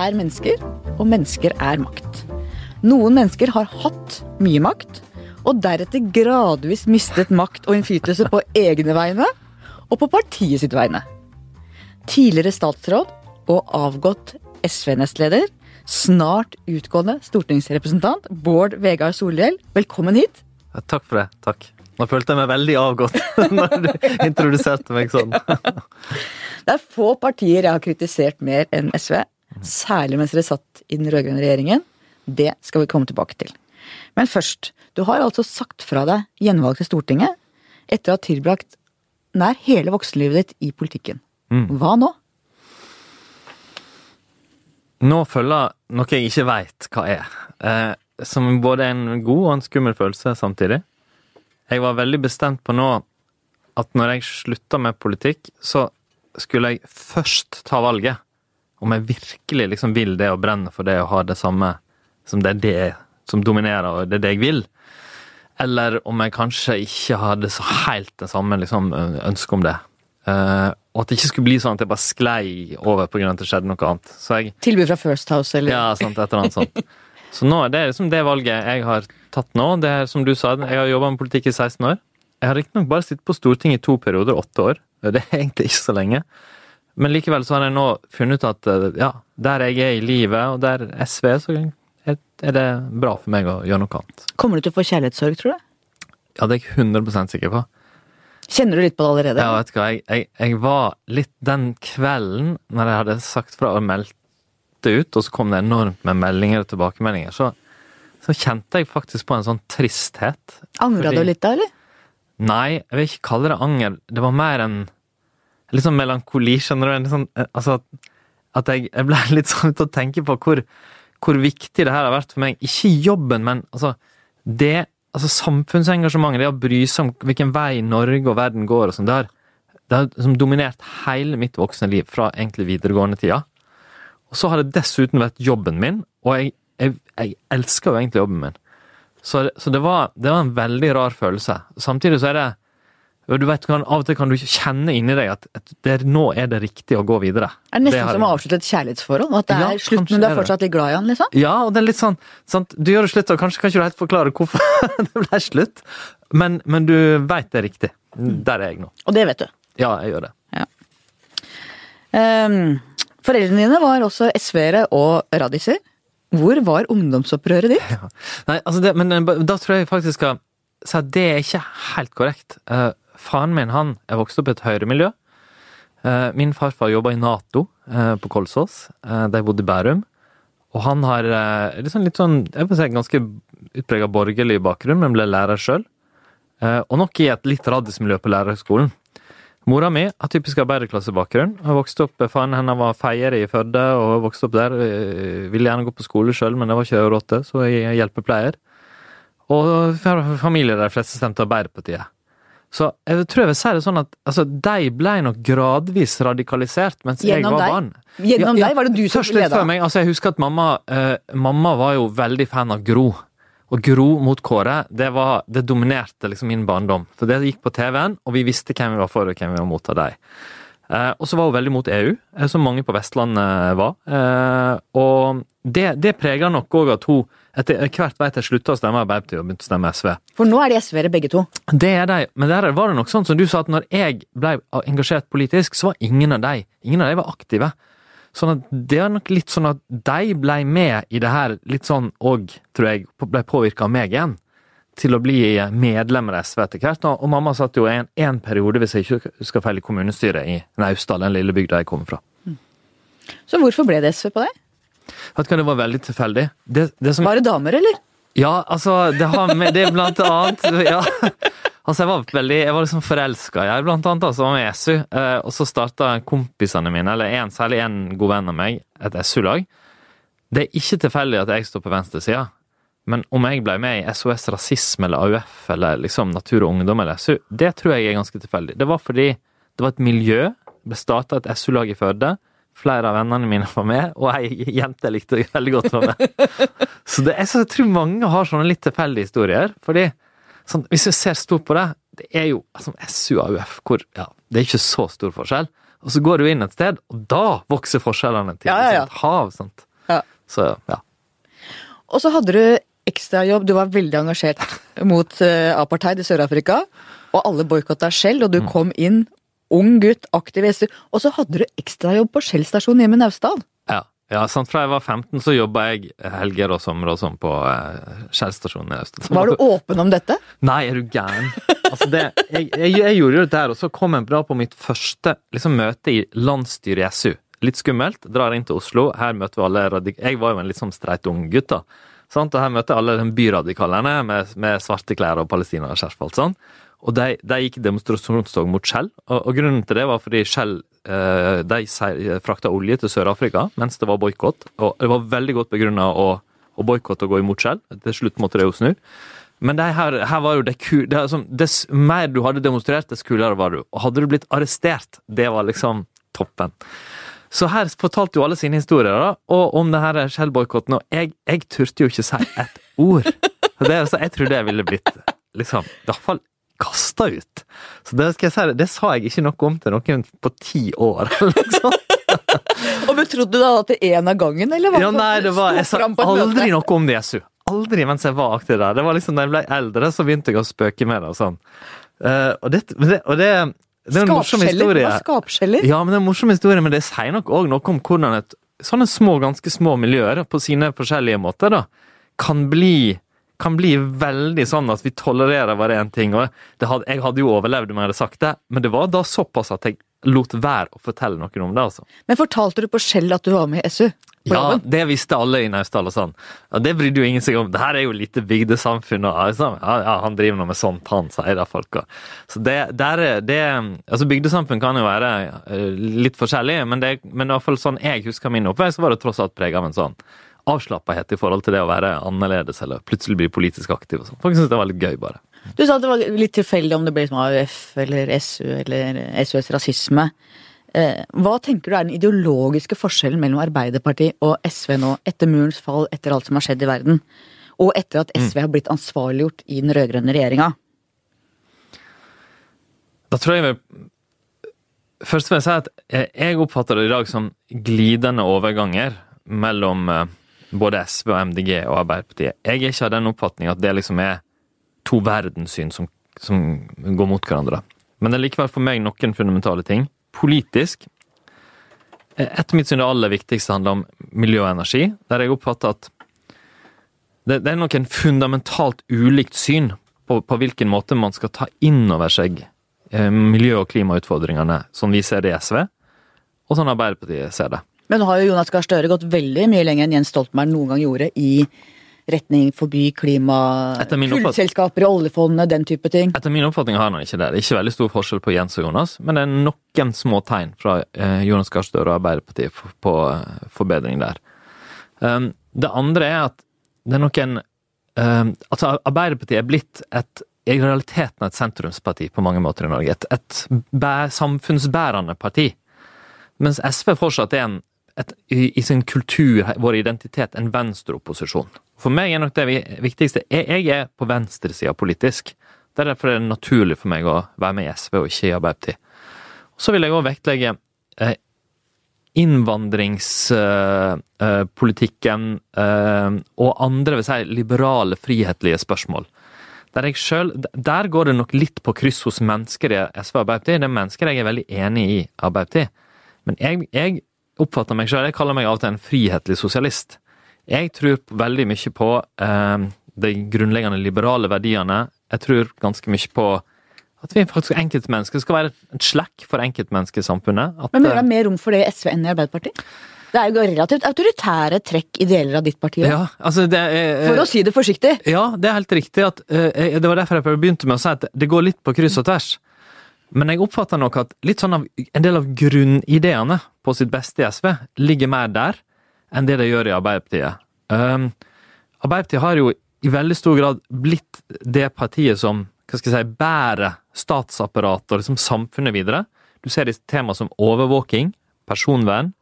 er mennesker, og mennesker er makt. Noen mennesker har hatt mye makt, og deretter gradvis mistet makt og innflytelse på egne vegne og på partiet sitt vegne. Tidligere statsråd og avgått SV-nestleder, snart utgående stortingsrepresentant Bård Vegar Solhjell, velkommen hit. Ja, takk for det. Takk. Nå følte jeg meg veldig avgått når du introduserte meg sånn. Det er få partier jeg har kritisert mer enn SV, særlig mens dere satt i den rød-grønne regjeringen. Det skal vi komme tilbake til. Men først, du har altså sagt fra deg gjenvalg til Stortinget etter å ha tilbrakt nær hele voksenlivet ditt i politikken. Hva nå? Nå følger noe jeg ikke veit hva er. Eh, som både er en god og en skummel følelse samtidig. Jeg var veldig bestemt på nå at når jeg slutta med politikk, så skulle jeg først ta valget. Om jeg virkelig liksom vil det og brenner for det og har det samme som det er det som dominerer, og det er det jeg vil. Eller om jeg kanskje ikke hadde så helt det samme liksom, ønsket om det. Uh, og at det ikke skulle bli sånn at jeg bare sklei over pga. at det skjedde noe annet. Så jeg, Tilbud fra First House, eller? ja, sant, et eller annet sånt. Så nå er det liksom det valget jeg har tatt nå. Det er som du sa, jeg har jobba med politikk i 16 år. Jeg har riktignok bare sittet på Stortinget i to perioder, åtte år. Det er egentlig ikke så lenge. Men likevel så har jeg nå funnet ut at eh, ja, der jeg er i livet, og der SV er, så er det bra for meg å gjøre noe annet. Kommer du til å få kjærlighetssorg, tror du? Ja, det er jeg 100 sikker på. Kjenner du litt på det allerede? Ja, vet du hva, jeg, jeg, jeg var litt den kvelden når jeg hadde sagt fra og meldt det ut, og så kom det enormt med meldinger og tilbakemeldinger, så, så kjente jeg faktisk på en sånn tristhet. Angra du litt da, eller? Nei, jeg vil ikke kalle det anger. Det var mer en litt sånn melankoli, skjønner du. Sånn, eh, altså, at jeg, jeg ble litt sånn til å tenke på hvor, hvor viktig det her har vært for meg. Ikke jobben, men altså det altså samfunnsengasjementet, det å bry seg om hvilken vei Norge og verden går og sånn, det det har liksom dominert hele mitt voksne liv, fra egentlig videregående tida. Og så har det dessuten vært jobben min, og jeg, jeg, jeg elsker jo egentlig jobben min. Så, så det, var, det var en veldig rar følelse. Samtidig så er det du vet, kan, Av og til kan du kjenne inni deg at, at det, nå er det riktig å gå videre. Er det nesten har som å avslutte et kjærlighetsforhold? At det Ja, er slutt, men du er fortsatt litt glad i han, liksom? Ja, og det er litt sånn sant? Du gjør det slutt, og kanskje kan ikke du helt forklare hvorfor det ble slutt, men, men du veit det er riktig. Der er jeg nå. Og det vet du. Ja, jeg gjør det. Ehm, foreldrene dine var også SV-ere og radiser. Hvor var ungdomsopprøret ditt? Nei, altså det, men eh, da tror jeg faktisk skal si at det er ikke helt korrekt. Eh, faren min han er vokst opp i et høyremiljø. Eh, min farfar jobba i Nato eh, på Kolsås. Eh, de bodde i Bærum. Og han har liksom litt sånn, jeg vil si, ganske utprega borgerlig bakgrunn, men ble lærer sjøl. Og nok i et litt radismiljø på lærerskolen. Mora mi har typisk arbeiderklassebakgrunn. Har vokst opp, Faren hennes var feier i Førde og vokste opp der. Ville gjerne gå på skole sjøl, men det var ikke råd til, så jeg er hjelpepleier. Og fra familie der de fleste stemte Arbeiderpartiet. Så jeg tror jeg vil si det sånn at altså, de ble nok gradvis radikalisert mens Gjennom jeg var deg? barn. Gjennom deg var det du som leda? meg. Altså, jeg husker at mamma, eh, mamma var jo veldig fan av Gro. Og Gro mot Kåre, det, var, det dominerte liksom min barndom. For det gikk på TV-en, og vi visste hvem vi var for og hvem vi var mot av dem. Eh, og så var hun veldig mot EU, eh, som mange på Vestlandet var. Eh, og det, det preger nok òg at hun etter hvert vet jeg slutta å stemme Arbeiderpartiet og begynte å stemme SV. For nå er de SV-ere begge to. Det er de, men der var det nok sånn som du sa, at når jeg ble engasjert politisk, så var ingen av de ingen av de var aktive. Sånn at det er nok litt sånn at de ble med i det her litt sånn og, tror jeg, ble påvirka av meg igjen. Til å bli medlemmer av SV etter hvert. Og mamma satt jo en, en periode, hvis jeg ikke husker feil, i kommunestyret i Naustdal, den lille bygda jeg kommer fra. Så hvorfor ble det SV på deg? Vet du hva, det var veldig tilfeldig. Det, det som Var det damer, eller? Ja, altså, det har med det blant annet Ja. Altså, jeg var veldig, jeg var liksom forelska jeg, blant annet, altså, med i SU. Eh, og så starta kompisene mine, eller en, særlig en god venn av meg, et SU-lag. Det er ikke tilfeldig at jeg står på venstresida, men om jeg ble med i SOS Rasisme eller AUF eller liksom Natur og Ungdom eller SU, det tror jeg er ganske tilfeldig. Det var fordi det var et miljø, det ble starta et SU-lag i Førde. Flere av vennene mine var med, og ei jente jeg likte veldig godt var med. Så det, jeg, så jeg tror mange har sånne litt tilfeldige historier. fordi sånn, Hvis vi ser stort på det, det er jo altså, SU AUF, hvor ja, det er ikke så stor forskjell. Og så går du inn et sted, og da vokser forskjellene til Ja, ja, et hav. sant? Ja. Så ja. Og så hadde du ekstrajobb, du var veldig engasjert mot eh, apartheid i Sør-Afrika. Og alle boikotta Shell, og du kom inn, ung gutt, aktiv SU. Og så hadde du ekstrajobb på Skjell stasjon hjemme i Naustdal. Ja, ja sant. Fra jeg var 15 så jobba jeg helger og somre og sånn på Skjellstasjonen i Øst. Var du åpen om dette? Nei, er du gæren? Altså det, jeg, jeg, jeg gjorde jo det der, og så kom jeg bra på mitt første liksom, møte i landsstyret i SU. Litt skummelt. Drar inn til Oslo. Her møter vi alle radik... Jeg var jo en litt sånn streit ung gutt, da. Sant? Og her møter jeg alle de byradikalene med, med svarte klær og palestinaskjerf og alt sånn. Og de, de gikk demonstrasjonstog mot Shell, og, og, grunnen til det var fordi Shell eh, de frakta olje til Sør-Afrika mens det var boikott. Og det var veldig godt begrunna å, å boikotte og gå imot Shell. Til slutt måtte de jo snu. Men det her, her, var jo det ku... Det, altså, dess mer du hadde demonstrert, dess kulere var du. Og hadde du blitt arrestert, det var liksom toppen. Så her fortalte jo alle sine historier da, og om det her Shell-boikotten, og jeg, jeg turte jo ikke si et ord. Det, altså, jeg trodde det ville blitt liksom, i hvert fall kasta ut. Så det, skal jeg si, det sa jeg ikke noe om til noen på ti år. liksom. og Betrodde du da at det en av gangen, eller? ja, nei, det var, jeg sa aldri noe om det, Jesu. Aldri mens jeg var aktiv der. Det var liksom Da jeg ble eldre, så begynte jeg å spøke med det og sånn. Uh, og det, og det det er en morsom historie. Skapskjeller? Ja, men det er en morsom historie, men det sier nok òg noe om hvordan et, sånne små, ganske små miljøer, på sine forskjellige måter, da, kan bli kan bli veldig sånn at vi tolererer bare én ting. og hadde, Jeg hadde jo overlevd om jeg hadde sagt det, men det var da såpass at jeg lot være å fortelle noen om det. altså. Men fortalte du på Skjell at du var med i SU? Ja, det visste alle i Naustdal og sånn. Og det brydde jo ingen seg om. Det her er jo lite bygdesamfunn, og altså, ja, ja, han driver nå med sånt, han, sier da folka. Så det, der, det Altså, bygdesamfunn kan jo være uh, litt forskjellig, men, det, men i hvert fall sånn jeg husker min oppvekst, var det tross alt prega av en sånn avslappahet i forhold til det å være annerledes eller plutselig bli politisk aktiv og sånn. Folk syntes det var litt gøy, bare. Du sa at det var litt tilfeldig om det ble som AUF eller SU eller SUS rasisme. Eh, hva tenker du er den ideologiske forskjellen mellom Arbeiderpartiet og SV nå, etter murens fall, etter alt som har skjedd i verden, og etter at SV mm. har blitt ansvarliggjort i den rød-grønne regjeringa? Da tror jeg vi Først vil jeg si at jeg oppfatter det i dag som glidende overganger mellom eh, både SV og MDG og Arbeiderpartiet. Jeg er ikke av den oppfatning at det liksom er to verdenssyn som, som går mot hverandre. Men det er likevel for meg noen fundamentale ting politisk Etter mitt syn det aller viktigste handler om miljø og energi, der jeg oppfatter at det, det er noen fundamentalt ulikt syn på, på, hvilken måte man skal ta inn over seg eh, miljø- og klimautfordringene, sånn vi ser det i SV, og sånn Arbeiderpartiet ser det. Men nå har jo Jonas Gahr Støre gått veldig mye lenger enn Jens Stoltenberg noen gang gjorde i retning forby klima, kullselskaper i oljefondet, den type ting? Etter min oppfatning har han ikke det. Det er ikke veldig stor forskjell på Jens og Jonas, men det er noen små tegn fra eh, Jonas Gahr Støre og Arbeiderpartiet på eh, forbedring der. Um, det andre er at det er noen um, Altså, Arbeiderpartiet er blitt et i realiteten et sentrumsparti på mange måter i Norge. Et, et samfunnsbærende parti. Mens SV fortsatt er en, et, i, i, sin kultur, vår identitet, en venstreopposisjon. For meg er nok det viktigste Jeg er på venstresida politisk. Det er derfor det er naturlig for meg å være med i SV og ikke i Arbeiderpartiet. Så vil jeg òg vektlegge eh, innvandringspolitikken eh, og andre vil si liberale, frihetlige spørsmål. Der, selv, der går det nok litt på kryss hos mennesker i SV og Arbeiderpartiet. Det er mennesker jeg er veldig enig i Arbeiderpartiet. Men jeg, jeg oppfatter meg selv, jeg kaller meg av og til en frihetlig sosialist. Jeg tror veldig mye på eh, de grunnleggende liberale verdiene. Jeg tror ganske mye på at vi faktisk enkeltmennesker skal være et slekk for enkeltmennesket i samfunnet. At, Men mener du det er mer rom for det i SV enn i Arbeiderpartiet? Det er jo relativt autoritære trekk i deler av ditt parti. Ja, altså det er, for å si det forsiktig. Ja, det er helt riktig. At, uh, det var derfor jeg begynte med å si at det går litt på kryss og tvers. Men jeg oppfatter nok at litt sånn av, en del av grunnideene på sitt beste i SV ligger mer der enn det de gjør i Arbeiderpartiet. Um, Arbeiderpartiet har jo i veldig stor grad blitt det partiet som hva skal jeg si, bærer statsapparatet og liksom samfunnet videre. Du ser det i tema som overvåking, personvern.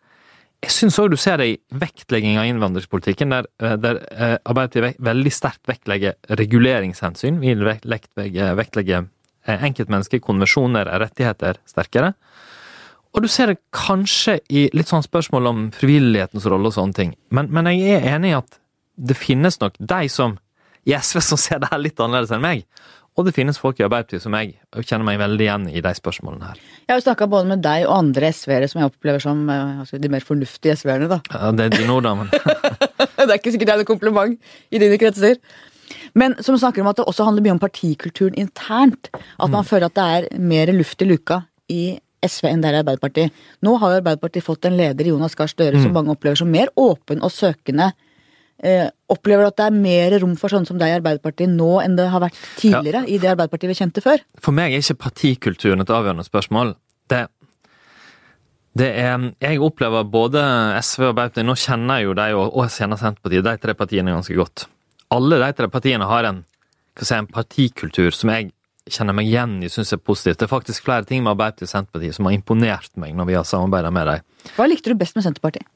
Jeg syns òg du ser det i vektlegging av innvandringspolitikken, der, eh, der uh, Arbeiderpartiet veldig sterkt vektlegger reguleringshensyn. Vi vektlegger, vektlegger enkeltmennesker, konvensjoner, rettigheter sterkere. Og du ser det kanskje i litt sånn spørsmål om frivillighetens rolle og sånne ting. Men, men jeg er enig i at det finnes nok de som i SV som ser det her litt annerledes enn meg. Og det finnes folk i Arbeiderpartiet som jeg kjenner meg veldig igjen i de spørsmålene her. Jeg har jo snakka både med deg og andre SV-ere som jeg opplever som eh, altså, de mer fornuftige SV-erne, da. Ja, det er de ord, da, men det er ikke sikkert det er noe kompliment i dine kretser. Men som snakker om at det også handler mye om partikulturen internt. At man føler at det er mer luft i luka i SV enn det er i Arbeiderpartiet. Nå har jo Arbeiderpartiet fått en leder i Jonas Gahr Støre som mange opplever som mer åpen og søkende. Eh, opplever du at det er mer rom for sånne som deg i Arbeiderpartiet nå enn det har vært tidligere i det Arbeiderpartiet vi kjente før? For meg er ikke partikulturen et avgjørende spørsmål. Det, det er Jeg opplever både SV og Arbeiderpartiet Nå kjenner jeg jo de, og, og kjenner Senterpartiet, de tre partiene ganske godt. Alle de tre partiene har en, si, en partikultur som jeg kjenner meg igjen i, syns er positivt. Det er faktisk flere ting med Arbeiderpartiet og Senterpartiet som har imponert meg når vi har samarbeida med dem. Hva likte du best med Senterpartiet?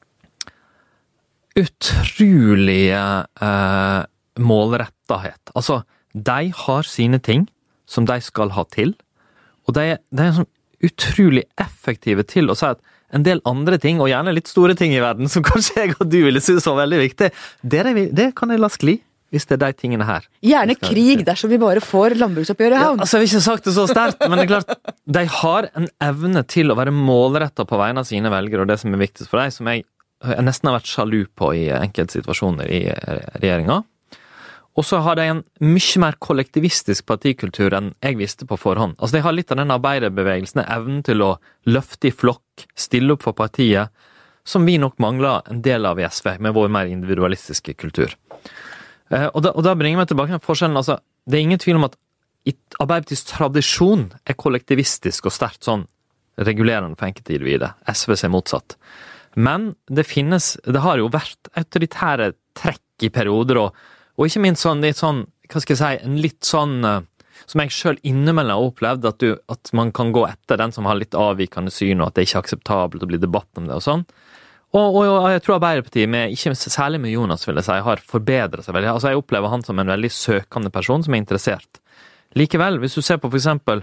utrolig eh, målrettahet. Altså, de har sine ting som de skal ha til, og de, de er sånn utrolig effektive til å si at en del andre ting, og gjerne litt store ting i verden, som kanskje jeg og du ville synes var veldig viktig, det, det, det kan jeg la skli. Hvis det er de tingene her. Gjerne krig dersom vi bare får landbruksoppgjøret i havn. Ja, altså, jeg har ikke sagt det så sterkt, men det er klart, de har en evne til å være målretta på vegne av sine velgere, og det som er viktigst for dem, som jeg jeg nesten har vært sjalu på i enkelte situasjoner i regjeringa. Og så har de en mye mer kollektivistisk partikultur enn jeg visste på forhånd. Altså De har litt av den arbeiderbevegelsen, evnen til å løfte i flokk, stille opp for partiet, som vi nok mangler en del av i SV, med vår mer individualistiske kultur. Eh, og da, og da bringer vi tilbake til forskjellen. altså, Det er ingen tvil om at Arbeiderpartiets tradisjon er kollektivistisk og sterkt sånn regulerende for enkeltindividet. SV er motsatt. Men det finnes Det har jo vært autoritære trekk i perioder, og, og ikke minst sånn litt sånn Hva skal jeg si En litt sånn eh, som jeg sjøl innimellom har opplevd, at, du, at, man kan gå etter den som har litt avvikende syn, og at det ikke er akseptabelt å bli debatt om det og sånn. Og, og, jeg tror Arbeiderpartiet, med, ikke særlig med Jonas, vil jeg si, har forbedret seg veldig. Altså, Jeg opplever han som en veldig søkende person som er interessert. Likevel, hvis du ser på for eksempel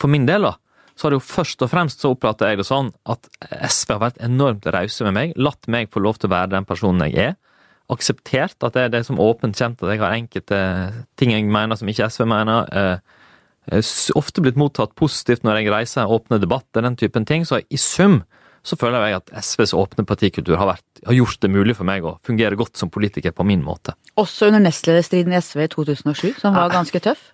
For min del, da, så har det jo først og fremst så oppfatter jeg det sånn at SV har vært enormt rause med meg, latt meg få lov til å være den personen jeg er. Akseptert at det er det som åpent kjent at jeg har enkelte ting jeg mener som ikke SV mener. Eh, ofte blitt mottatt positivt når jeg reiser, åpne debatter, den typen ting. Så i sum så føler jeg at SVs åpne partikultur har, vært, har, gjort det mulig for meg å fungere godt som politiker på min måte. Også under nestlederstriden i SV i 2007, som var ganske tøff?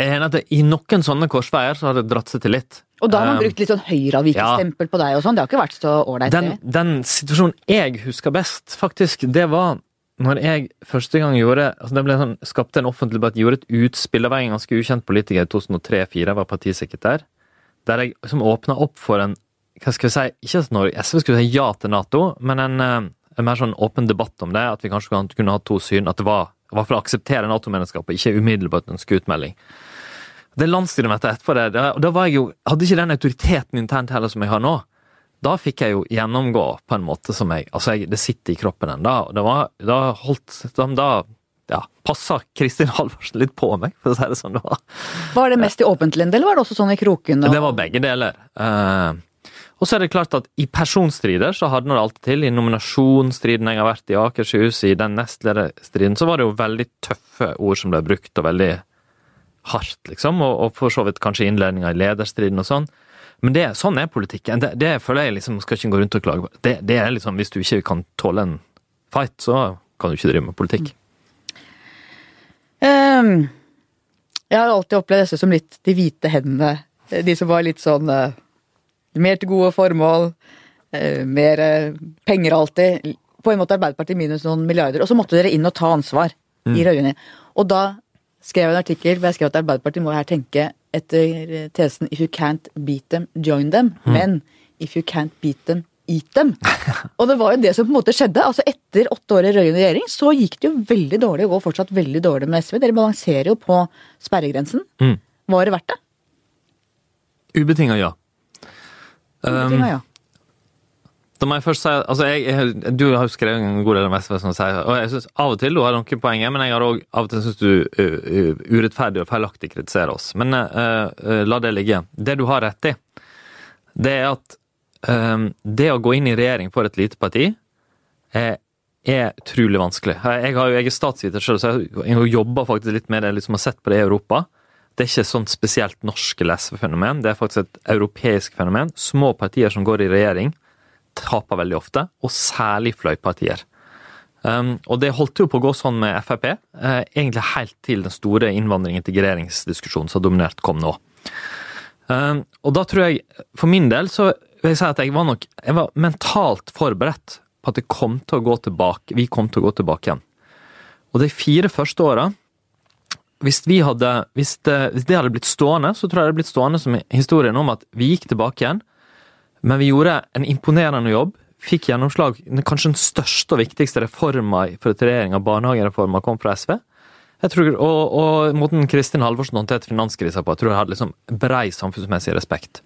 I noen sånne korsveier så har det dratt seg til litt. Og da har man um, brukt litt sånn høyreavvikestempel ja. på deg og sånn. Det har ikke vært så ålreit, den, den situasjonen jeg husker best, faktisk, det var når jeg første gang gjorde altså det ble sånn, skapte en offentlig debatt, gjorde et utspill av en ganske ukjent politiker i 2003-2004, jeg var partisekretær, der jeg liksom åpna opp for en hva skal vi si, ikke at Norge, SV skulle si ja til Nato, men en, eh, en, mer sånn åpen debatt om det, at vi kanskje kunne ha to syn, at det var i hvert fall akseptere Nato-medlemskapet, ikke umiddelbart ønske utmelding. Det landsstyremøtet etterpå det, da, da var jeg jo, hadde ikke den autoriteten internt heller som jeg har nå. Da fikk jeg jo gjennomgå på en måte som jeg Altså, jeg, det sitter i kroppen ennå. Da, da holdt Da ja, passa Kristin Halvorsen litt på meg, for å si det sånn. Det var. var det mest i åpent lende, eller var det også sånn i kroken? Og... Det var begge deler. Uh, og så er det klart at i personstrider så hadde det alltid til. I nominasjonsstriden jeg har vært i Akershus, i den nestlederstriden, så var det jo veldig tøffe ord som ble brukt, og veldig hardt, liksom. Og, og for så vidt kanskje innledninga i lederstriden og sånn. Men det, sånn er politikken. Det, det, føler jeg liksom, skal ikke gå rundt og klage på. Det, det, er liksom, Hvis du ikke kan tåle en fight, så kan du ikke drive med politikk. Um, jeg har alltid opplevd disse som litt de hvite hendene. De som var litt sånn uh mer til gode formål, eh, mer eh, penger alltid. På en måte Arbeiderpartiet minus noen milliarder. Og så måtte dere inn og ta ansvar mm. i rød Og da skrev jeg en artikkel hvor jeg skrev at Arbeiderpartiet må her tenke etter tesen 'if you can't beat them, join them'. Mm. Men 'if you can't beat them, eat them'. og det var jo det som på en måte skjedde. altså Etter åtte år i rød regjering så gikk det jo veldig dårlig, og går fortsatt veldig dårlig med SV. Dere balanserer jo på sperregrensen. Mm. Var det verdt det? Ubetinga ja. Um, ja. Da må jeg først si altså jeg, jeg, Du har jo skrevet en god del om SV, som sier, og jeg synes av og til du har noen poenger, men jeg har også, av og til syns du uh, urettferdig og feilaktig kritiserer oss. Men uh, uh, la det ligge. Det du har rett i, det er at um, det å gå inn i regjering for et lite parti er, er utrolig vanskelig. Jeg, har jo, jeg er statsviter sjøl, så jeg har jobba faktisk litt med det, liksom har sett på det i Europa. Det er ikke sånn spesielt norsk SV-fenomen, det er faktisk et europeisk fenomen. Små partier som går i regjering, taper veldig ofte, og særlig fløypartier. Um, og det holdt jo på å gå sånn med Frp, uh, egentlig helt til den store innvandring-integreringsdiskusjonen som dominert kom nå. Um, og da tror jeg, for min del, så vil jeg si at jeg var nok jeg var mentalt forberedt på at det kom til å gå tilbake, vi kom til å gå tilbake igjen. Og de fire første åra hvis, vi hadde, hvis, det, hvis det hadde blitt stående, så tror jeg det hadde blitt stående som historien om at vi gikk tilbake igjen, men vi gjorde en imponerende jobb fikk gjennomslag Kanskje den største og viktigste reforma for et regjering av barnehagereforma kom fra SV. Tror, og, og måten Kristin Halvorsen håndterte finanskrisa på, jeg tror jeg hadde liksom brei samfunnsmessig respekt.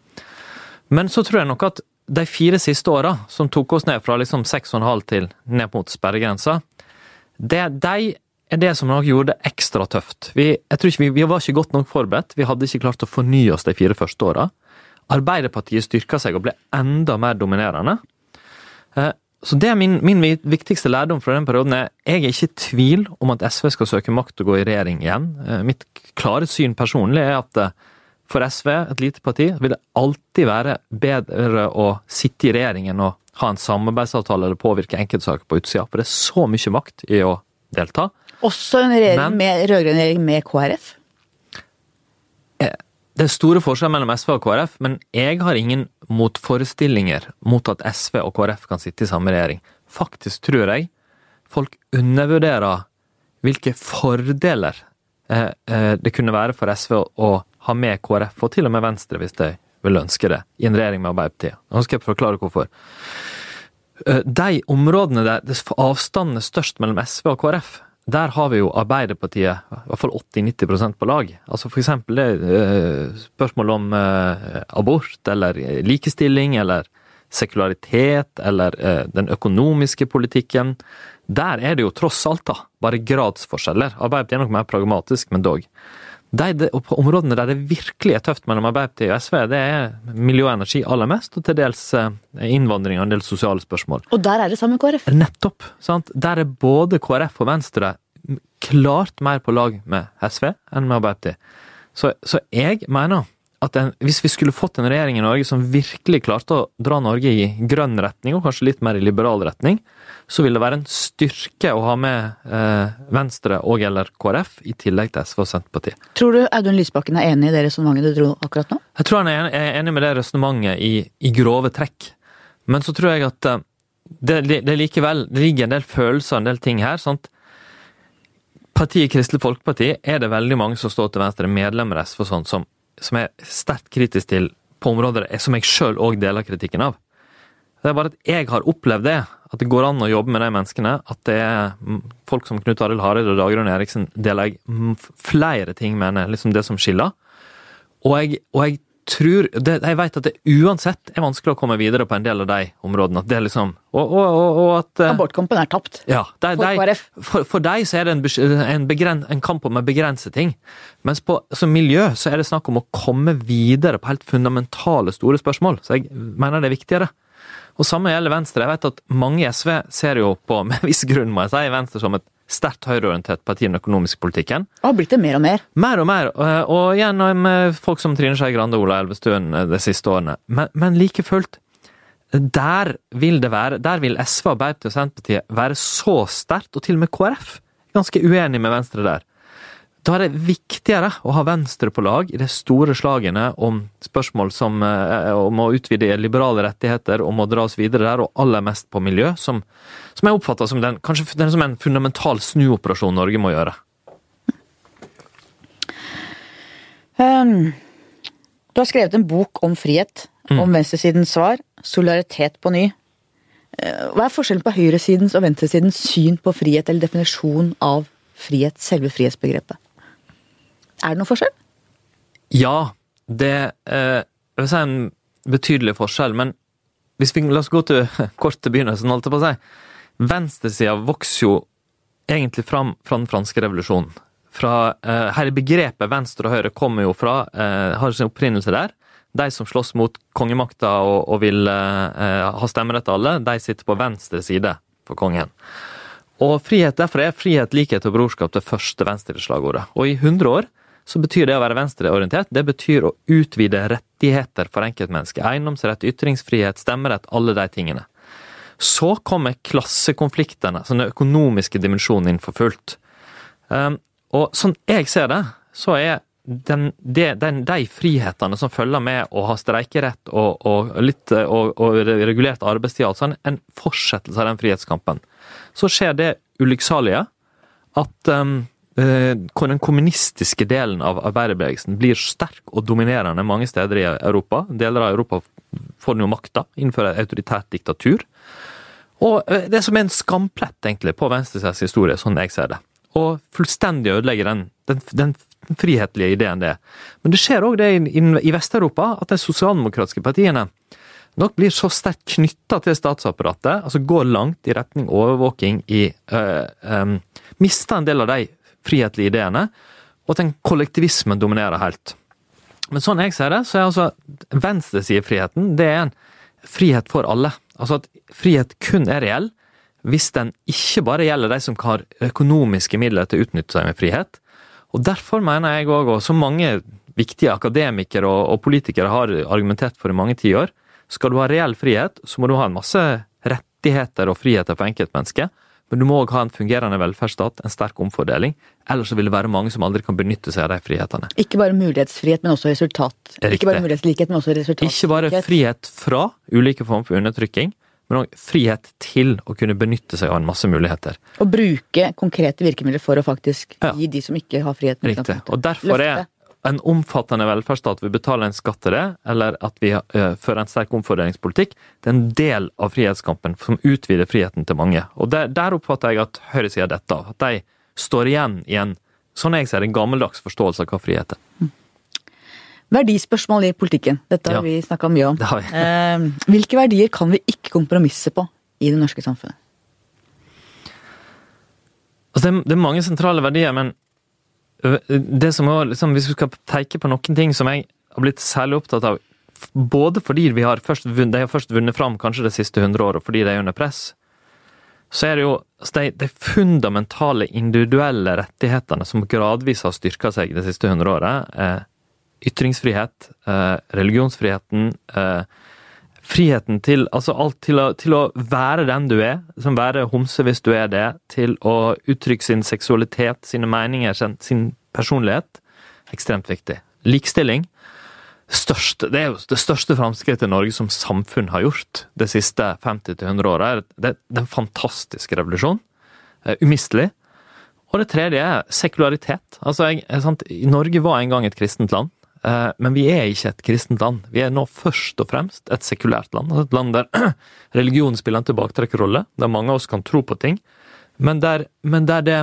Men så tror jeg nok at de fire siste åra, som tok oss ned fra liksom 6,5 til ned mot sperregrensa, det, de er det som nok gjorde det ekstra tøft. Vi, ikke, vi, vi var ikke godt nok forberedt. Vi hadde ikke klart å fornye oss de fire første åra. Arbeiderpartiet styrka seg og ble enda mer dominerende. Eh, så det er min, min, viktigste lærdom fra den perioden. er Jeg er ikke i tvil om at SV skal søke makt og gå i regjering igjen. Eh, mitt klare syn personlig er at eh, for SV, et lite parti, vil det alltid være bedre å sitte i regjering enn å ha en samarbeidsavtale eller påvirke enkeltsaker på utsida. For det er så mye makt i å delta. Også en regjering med, rød-grønn regjering med KrF? Det er store forskjeller mellom SV og KrF, men jeg har ingen motforestillinger mot at SV og KrF kan sitte i samme regjering. Faktisk tror jeg folk undervurderer hvilke fordeler eh, eh, det kunne være for SV å ha med KrF, og til og med Venstre, hvis de vil ønske det, i en regjering med Arbeiderpartiet. Nå skal jeg forklare hvorfor. Eh, de områdene der avstanden er størst mellom SV og KrF, der har vi jo Arbeiderpartiet i hvert fall 80-90% på lag. Altså eksempel det spørsmålet spørsmål om uh, abort, eller likestilling, eller sekularitet, eller den økonomiske politikken. Der er det jo tross alt da, bare gradsforskjeller. Arbeiderpartiet er nok mer pragmatisk, men dog. De, de, områdene der det virkelig er tøft mellom Arbeiderpartiet og SV, det er miljø og energi aller mest, og til dels innvandring og en del sosiale spørsmål. Og der er det sammen med KrF? Nettopp. sant? Der er både KrF og Venstre klart mer på lag med SV enn med Arbeiderpartiet. Så, så jeg mener at en, hvis vi skulle fått en regjering i Norge som virkelig klarte å dra Norge i grønn retning, og kanskje litt mer i liberal retning, så vil det være en styrke å ha med eh, Venstre og eller KrF, i tillegg til SV og Senterpartiet. Tror du Audun Lysbakken er enig i det resonnementet du dro akkurat nå? Jeg tror han er enig med det resonnementet i, i, grove trekk. Men så tror jeg at eh, det, det, likevel det ligger en del følelser, en del ting her. sant? Partiet Kristelig Folkeparti er det veldig mange som står til venstre, medlemmer SV og sånn, som, som jeg er sterkt kritisk til på områder som jeg sjøl òg deler kritikken av. Det er bare at jeg har opplevd det, at det går an å jobbe med de menneskene. At det er folk som Knut Arild Hareide og Dagrun Eriksen deler jeg flere ting med enn liksom det som skiller. Og jeg, og jeg tror det, Jeg vet at det uansett er vanskelig å komme videre på en del av de områdene. At det er liksom, og, og, og at eh, Abortkampen er tapt. Ja, de, for KrF. For, for deg så er det en, en, begren, en kamp om å begrense ting. Mens på som miljø så er det snakk om å komme videre på helt fundamentale, store spørsmål. Så jeg mener det er viktigere. Og samme gjelder Venstre. Jeg vet at mange i SV ser jo på, med viss grunn, må jeg si, Venstre som et sterkt høyreorientert parti i den økonomiske politikken. Og har blitt det mer og mer. Mer og mer, og gjennom folk som Trine Skei Grande og Ola Elvestuen de siste årene. Men, men like fullt, der vil det være, der vil SV, Arbeiderpartiet og Senterpartiet være så sterkt, og til og med KrF, ganske uenig med Venstre der. Da er det viktigere å ha Venstre på lag i de store slagene om spørsmål som eh, om å utvide liberale rettigheter, om å dra oss videre der, og aller mest på miljø, som, som jeg oppfatter som den, kanskje den som en fundamental snuoperasjon Norge må gjøre. Um, du har skrevet en bok om frihet, mm. om venstresidens svar. Solidaritet på ny. Eh, hva er forskjellen på høyresidens og venstresidens syn på frihet, eller definisjon av frihet, selve frihetsbegrepet? Er det noen forskjell? Ja, det eh, Jeg vil si en betydelig forskjell, men hvis vi, la oss gå til kort til begynnelsen, holdt jeg på å si. Venstresida vokser jo egentlig fram fra den franske revolusjonen. Fra, eh, her Begrepet venstre og høyre kommer jo fra, eh, har sin opprinnelse der. De som slåss mot kongemakta og, og vil eh, ha stemmerett til alle, de sitter på venstre side for kongen. Og frihet, Derfor er frihet, likhet og brorskap det første venstreslagordet. Og i 100 år så betyr det å være venstreorientert det betyr å utvide rettigheter for enkeltmennesket. Eiendomsrett, ytringsfrihet, stemmerett, alle de tingene. Så kommer klassekonfliktene, sånn den økonomiske dimensjonen inn for fullt. Um, og sånn jeg ser det, så er den, de, den, de frihetene som følger med å ha streikerett og, og, litt, og, og regulert arbeidstid, altså en fortsettelse av den frihetskampen. Så skjer det ulykksalige at um, den kommunistiske delen av arbeiderbevegelsen blir sterk og dominerende mange steder i Europa. Deler av Europa får nå makta, innfører autoritært diktatur. Og det som er en skamplett egentlig på venstresidens historie, sånn jeg ser det. Og fullstendig ødelegger den, den, den frihetlige ideen det. Men det skjer òg det i, i Vest-Europa, at de sosialdemokratiske partiene nok blir så sterkt knytta til statsapparatet, altså går langt i retning overvåking i øh, øh, Mista en del av de frihetlige ideene, og at den kollektivismen dominerer helt. Men sånn jeg ser det, så er altså venstresidefriheten det er en frihet for alle. Altså at frihet kun er reell hvis den ikke bare gjelder de som har økonomiske midler til å utnytte seg med frihet. Og Derfor mener jeg òg, og som mange viktige akademikere og, politikere har argumentert for i mange tiår, skal du ha reell frihet, så må du ha en masse rettigheter og friheter for enkeltmennesket. Men du må òg ha en fungerende velferdsstat, en sterk omfordeling. Ellers vil det være mange som aldri kan benytte seg av de frihetene. Ikke bare mulighetsfrihet, men også resultat. Riktig. Ikke bare mulighetslikhet, men også resultat. Ikke bare frihet fra ulike former for undertrykking, men òg frihet til å kunne benytte seg av en masse muligheter. Og bruke konkrete virkemidler for å faktisk ja. gi de som ikke har frihet. Riktig. Og derfor er en omfattende velferdsstat vi betaler en skatt til det, eller at vi uh, fører en sterk omfordelingspolitikk, det er en del av frihetskampen som utvider friheten til mange. Og Der, der oppfatter jeg at høyresida detter av. At de står igjen i en sånn jeg ser en gammeldags forståelse av hva frihet er. Mm. Verdispørsmål i politikken. Dette har ja, vi snakka mye om. Eh, hvilke verdier kan vi ikke kompromisse på i det norske samfunnet? Altså, det, er, mange sentrale verdier, men det som er, liksom, hvis vi skal peke på noen ting som jeg har blitt særlig opptatt av, både fordi har først, de har først vunnet fram kanskje de siste hundre år, og fordi de er under press, så er det jo de, de, fundamentale individuelle rettighetene som gradvis har styrka seg de siste hundre året. Eh, ytringsfrihet, eh, religionsfriheten, eh, friheten til altså alt til å, til å, være den du er, som være homse hvis du er det, til å uttrykke sin seksualitet, sine meninger, sin personlighet. Ekstremt viktig. Likestilling. Største, det er jo det største framskrittet Norge som samfunn har gjort de siste 50-100 åra. Det er en fantastisk revolusjon. Umistelig. Og det tredje er sekularitet. Altså, jeg, sant, Norge var en gang et kristent land. Eh, men vi er ikke et kristent land. Vi er nå først og fremst et sekulært land. Altså et land der religionen spiller en tilbaketrekkerrolle, der mange av oss kan tro på ting, men der, men der, det,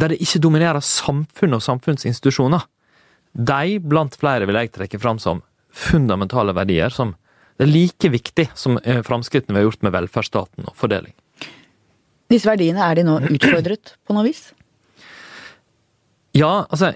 der det, ikke dominerer samfunn og samfunnsinstitusjoner. De, blant flere, vil jeg trekke fram som fundamentale verdier som det er like viktig som eh, framskrittene vi har gjort med velferdsstaten og fordeling. Disse verdiene, er de nå utfordret på noe vis? Ja, altså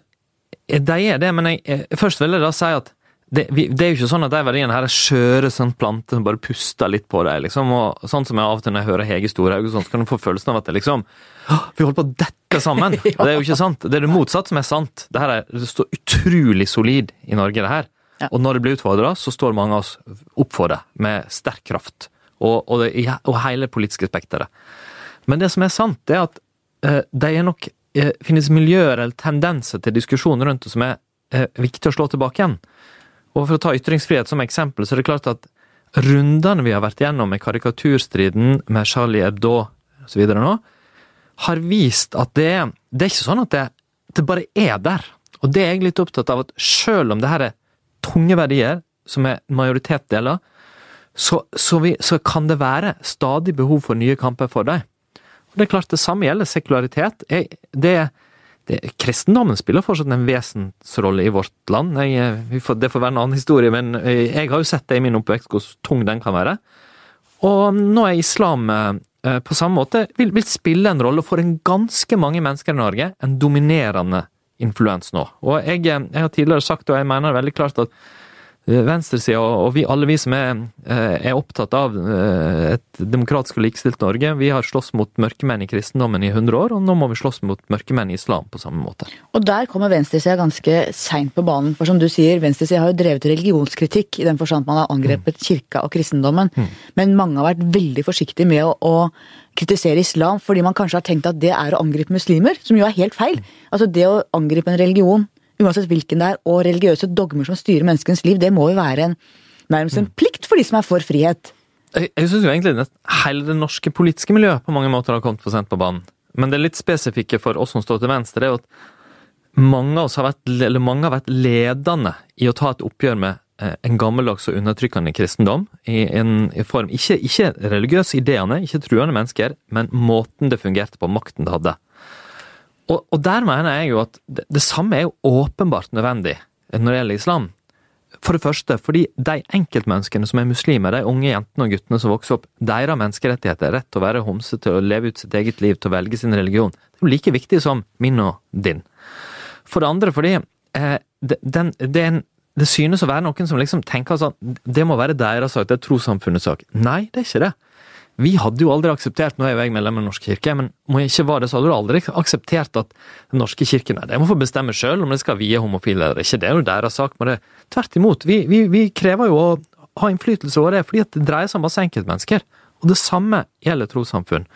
de er det, men jeg, først vil jeg da si at det, vi, det, er jo ikke sånn at de verdiene her er skjøre sånn planter som bare puster litt på deg, liksom. Og sånn som jeg av og til når jeg hører Hege Storhaug, sånn, så kan du få følelsen av at det liksom Vi holder på å dette sammen! ja. Det er jo ikke sant. Det er det motsatte som er sant. Det her er, det står utrolig solid i Norge, det her. Ja. Og når det blir utfordra, så står mange av oss opp for det med sterk kraft. Og, og, det, og hele politiske spekteret. Men det som er sant, det er at uh, de er nok Eh, finnes miljøer eller tendenser til diskusjon rundt det som er eh, viktig å slå tilbake igjen. Og For å ta ytringsfrihet som eksempel, så er det klart at rundene vi har vært gjennom med karikaturstriden, med Charlie Hebdo osv. nå, har vist at det, det er ikke sånn at det, det, bare er der. Og det er jeg litt opptatt av, at selv om det her er tunge verdier, som er majoritet deler, så, så, vi, så kan det være stadig behov for nye kamper for dem. Det er klart det samme gjelder sekularitet. Det, det, kristendommen spiller fortsatt en vesensrolle i vårt land. Jeg, får, det får være en annen historie, men jeg har jo sett det i min oppvekst hvor tung den kan være. Og nå er islam eh, på samme måte vil, vil spille en rolle for en ganske mange mennesker i Norge. En dominerende influens nå. Og jeg, jeg, har tidligere sagt, og jeg mener veldig klart, at venstresida og vi, alle vi som er, eh, er opptatt av eh, et demokratisk og likestilt Norge, vi har slåss mot mørkemenn i kristendommen i 100 år, og nå må vi slåss mot mørkemenn i islam på samme måte. Og der kommer venstresida ganske seint på banen. For som du sier, venstresida har jo drevet religionskritikk i den forstand man har angrepet mm. kirka og kristendommen. Mm. Men mange har vært veldig forsiktige med å, å kritisere islam fordi man kanskje har tenkt at det er å angripe muslimer, som jo er helt feil. Altså det å angripe en religion uansett hvilken det er, og religiøse dogmer som styrer menneskens liv, det må jo være en, nærmest en plikt for de som er for frihet. Jeg, jeg syns egentlig at hele det norske politiske miljøet på mange måter har kommet for sent på banen. Men det litt spesifikke for oss som står til venstre, er jo at mange av oss har vært, eller mange har vært ledende i å ta et oppgjør med eh, en gammeldags og undertrykkende kristendom. I en form, ikke, ikke religiøse ideene, ikke truende mennesker, men måten det fungerte på, makten det hadde. Og, og, der mener jeg jo at det, det, samme er jo åpenbart nødvendig når det gjelder islam. For det første fordi de enkeltmenneskene som er muslimer, de unge jentene og guttene som vokser opp, deres menneskerettigheter, rett til å være homse, til å leve ut sitt eget liv, til å velge sin religion, det er jo like viktig som min og din. For det andre fordi eh, den, den, det synes å være noen som liksom tenker sånn Det må være deres sak, det er trossamfunnets sak. Nei, det er ikke det. Vi hadde jo aldri akseptert, nå er jo jeg medlem av Den norske kirke, men må jeg ikke være det, så hadde du aldri akseptert at Den norske kirke nei, de må få bestemme sjøl om de skal vie homofile eller ikke. Det er jo deres sak. Men det, tvert imot, vi, vi, vi, krever jo å ha innflytelse over det, fordi det dreier seg om masse enkeltmennesker. Og det samme gjelder trossamfunn.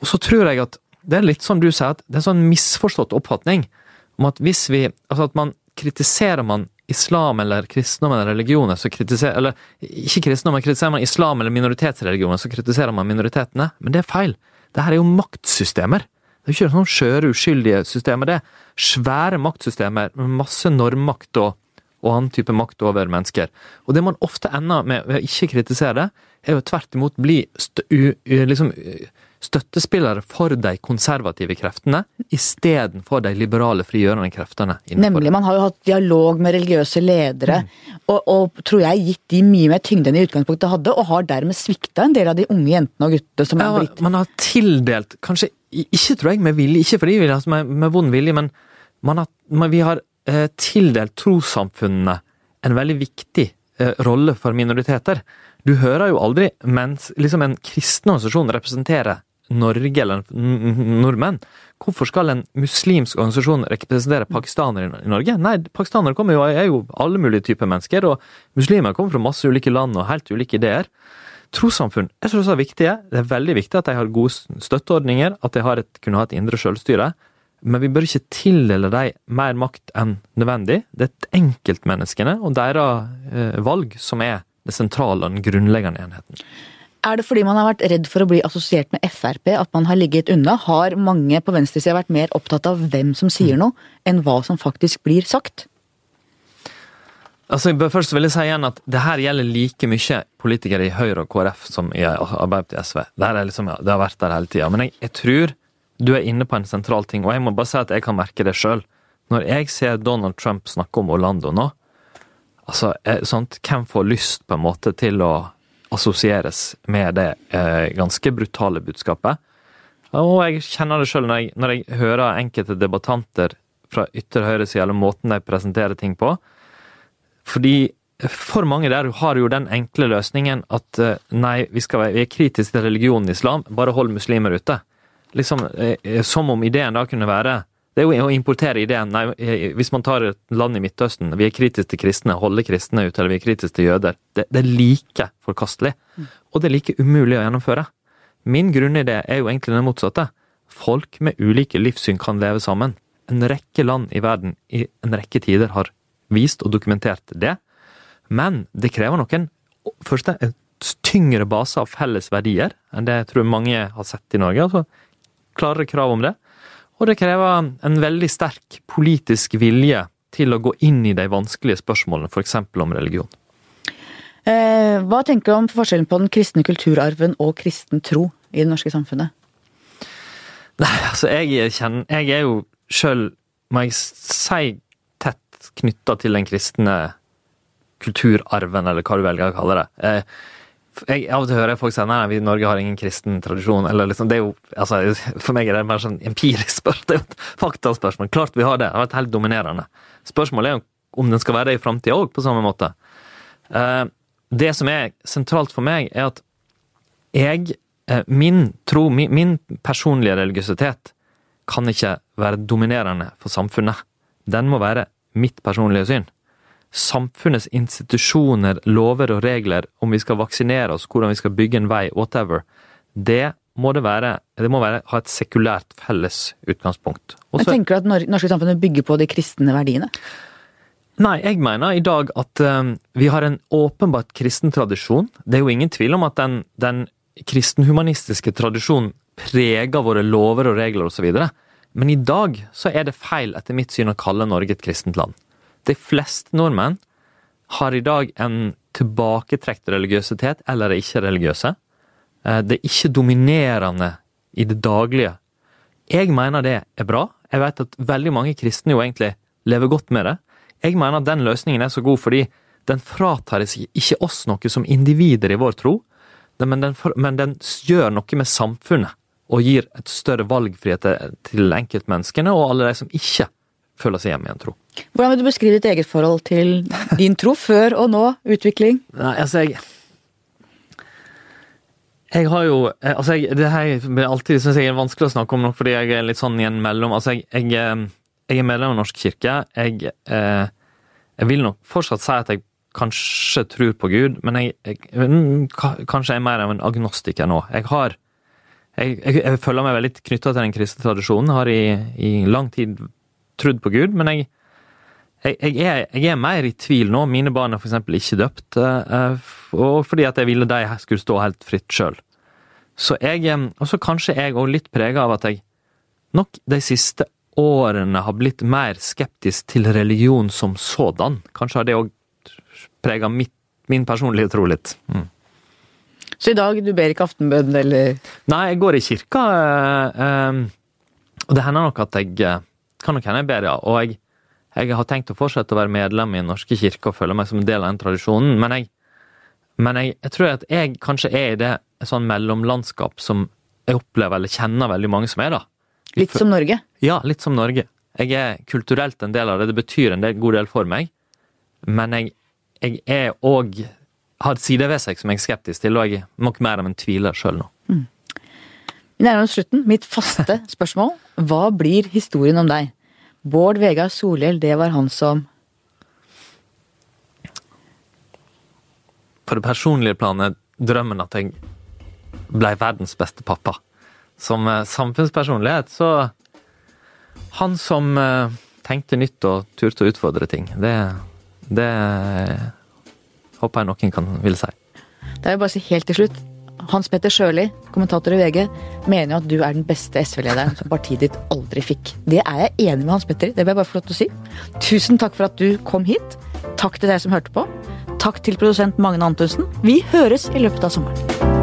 Og så tror jeg at det er litt som du sier, at det er en sånn misforstått oppfatning om at hvis vi Altså at man kritiserer man islam eller kristendom eller religioner, så kritiserer Eller ikke kristendom, men kritiserer man islam eller minoritetsreligioner, så kritiserer man minoritetene. Men det er feil. Det her er jo maktsystemer. Det er jo ikke sånn skjøre, uskyldige systemer. Det er svære maktsystemer med masse normmakt og, og annen type makt over mennesker. Og det man ofte ender med ved å ikke kritisere det, er jo tvert imot bli liksom, støttespillere for de konservative kreftene, istedenfor de liberale, frigjørende kreftene. Nemlig. Man har jo hatt dialog med religiøse ledere, mm. og, og, tror jeg gitt de mye mer tyngde enn de i utgangspunktet hadde, og har dermed svikta en del av de unge jentene og guttene som ja, er blitt Man har tildelt, kanskje ikke tror jeg med vilje, ikke fordi vi har med, med vond vilje, men har, man, vi har eh, tildelt trossamfunnene en veldig viktig eh, rolle for minoriteter. Du hører jo aldri mens liksom en kristen organisasjon representerer Norge eller nordmenn. Hvorfor skal en muslimsk organisasjon representere pakistanere i Norge? Nei, pakistanere kommer jo, er jo alle mulige typer mennesker, og muslimer kommer fra masse ulike land og helt ulike ideer. Trossamfunn er så viktige. Det er veldig viktig at de har gode støtteordninger, at de et, kunne ha et indre selvstyre. Men vi bør ikke tildele dem mer makt enn nødvendig. Det er enkeltmenneskene og deres eh, valg som er det sentrale og den grunnleggende enheten. Er det fordi man har vært redd for å bli assosiert med Frp at man har ligget unna? Har mange på venstresida vært mer opptatt av hvem som sier noe, enn hva som faktisk blir sagt? Altså, først vil jeg si igjen at det her gjelder like mye politikere i Høyre og KrF som i Arbeiderpartiet og SV. Det, liksom, det, har vært der hele tida. Men jeg, jeg, tror du er inne på en sentral ting, og jeg må bare si at jeg kan merke det sjøl. Når jeg ser Donald Trump snakke om Orlando nå, altså, sånt, hvem får lyst på en måte til å assosieres med det eh, ganske brutale budskapet. Og jeg kjenner det sjøl når, når, jeg hører enkelte debattanter fra ytre høyreside, eller måten de presenterer ting på. Fordi for mange der har jo den enkle løsningen at eh, nei, vi, skal, vi er kritiske til religionen islam, bare hold muslimer ute. Liksom, eh, Som om ideen da kunne være det er jo å importere ideen. Nei, hvis man tar et land i Midtøsten, vi er kritiske til kristne, holder kristne ute, eller vi er kritiske til jøder. Det, det er like forkastelig. Mm. Og det er like umulig å gjennomføre. Min grunnidé er jo egentlig den motsatte. Folk med ulike livssyn kan leve sammen. En rekke land i verden i en rekke tider har vist og dokumentert det. Men det krever noen først en tyngre base av felles verdier enn det jeg tror mange har sett i Norge. altså Klarere krav om det. Og det krever en veldig sterk politisk vilje til å gå inn i de vanskelige spørsmålene, f.eks. om religion. Eh, hva tenker du om forskjellen på den kristne kulturarven og kristen tro i det norske samfunnet? Nei, altså jeg kjenner Jeg er jo sjøl, må jeg si, tett knytta til den kristne kulturarven, eller hva du velger å kalle det. Jeg, av og til hører jeg folk si i Norge har ingen kristen tradisjon. eller liksom, det er jo, altså, For meg er det mer sånn empirisk spørsmål. Det er jo et faktaspørsmål. Klart vi har det. Det har vært helt dominerende. Spørsmålet er om den skal være det i framtida òg, på samme måte. Eh, det som er sentralt for meg, er at jeg eh, Min tro, min, min personlige religiøsitet, kan ikke være dominerende for samfunnet. Den må være mitt personlige syn. Samfunnets institusjoner, lover og regler, om vi skal vaksinere oss, hvordan vi skal bygge en vei, whatever, det må det være Det må være, ha et sekulært felles utgangspunkt. Men tenker du at nor- norske samfunnet bygger på de kristne verdiene? Nei, jeg mener i dag at eh, vi har en åpenbart kristen tradisjon. Det er jo ingen tvil om at den, den kristenhumanistiske tradisjonen preger våre lover og regler osv. Men i dag så er det feil, etter mitt syn, å kalle Norge et kristent land. De fleste nordmenn har i dag en tilbaketrukket religiøsitet, eller er ikke religiøse. Eh, Det er ikke dominerende i det daglige. Jeg mener det er bra. Jeg vet at veldig mange kristne jo egentlig lever godt med det. Jeg mener at den løsningen er så god fordi den fratar ikke oss noe som individer i vår tro, men den, men den gjør noe med samfunnet. Og gir et større valgfrihet til enkeltmenneskene og alle de som ikke føler seg hjemme i en tro. Hvordan vil du beskrive ditt eget forhold til din tro før og nå? Utvikling? Nei, altså jeg Jeg har jo eh, Altså, jeg, det her blir alltid synes jeg er vanskelig å snakke om noe, fordi jeg er litt sånn i en mellom Altså, jeg, jeg, eh, jeg er medlem av Norsk kirke. Jeg, eh, jeg vil nok fortsatt si at jeg kanskje tror på Gud, men jeg, jeg kanskje jeg er mer av en agnostiker nå. Jeg har Jeg, jeg, jeg føler meg veldig knytta til den kristne tradisjonen. Har i, i lang tid trodd på Gud, men jeg jeg, jeg, er, jeg er mer i tvil nå. Mine barn er f.eks. ikke døpt, eh, og fordi at jeg ville de skulle stå helt fritt sjøl. Så jeg, eh, og så kanskje jeg òg litt prega av at jeg nok de siste årene har blitt mer skeptisk til religion som sådan. Kanskje har det òg prega min personlige tro litt. Mm. Så i dag, du ber ikke aftenbønn eller Nei, jeg går i kirka, eh, eh, og det hender nok at jeg eh, Kan nok hende jeg ber, ja. Og jeg, jeg har tenkt å fortsette å være medlem i Den norske kirke og føle meg som en del av den tradisjonen, men jeg, men jeg, jeg tror at jeg kanskje er i det sånn mellomlandskap som jeg opplever eller kjenner veldig mange som er, da. litt som Norge? Ja, litt som Norge. Jeg er kulturelt en del av det, det betyr en del, god del for meg, men jeg, jeg er òg har sider ved seg som jeg er skeptisk til, og jeg er nok mer av en tviler sjøl nå. Vi nærmer oss slutten. Mitt faste spørsmål. Hva blir historien om deg? Bård Vegar Solhjell, det var han som på det personlige planet drømmen at jeg ble verdens beste pappa. Som eh, samfunnspersonlighet, så Han som eh, tenkte nytt og turte å utfordre ting, det, det håper jeg noen kan vil si. Da vil jeg bare si helt til slutt. Hans Petter Sjøli, kommentator i VG, mener jo at du er den beste SV-lederen som partiet ditt aldri fikk. Det er jeg enig med Hans Petter i, det vil jeg bare få lov til å si. Tusen takk for at du kom hit. Takk til deg som hørte på. Takk til produsent Magne Antonsen. Vi høres i løpet av sommeren.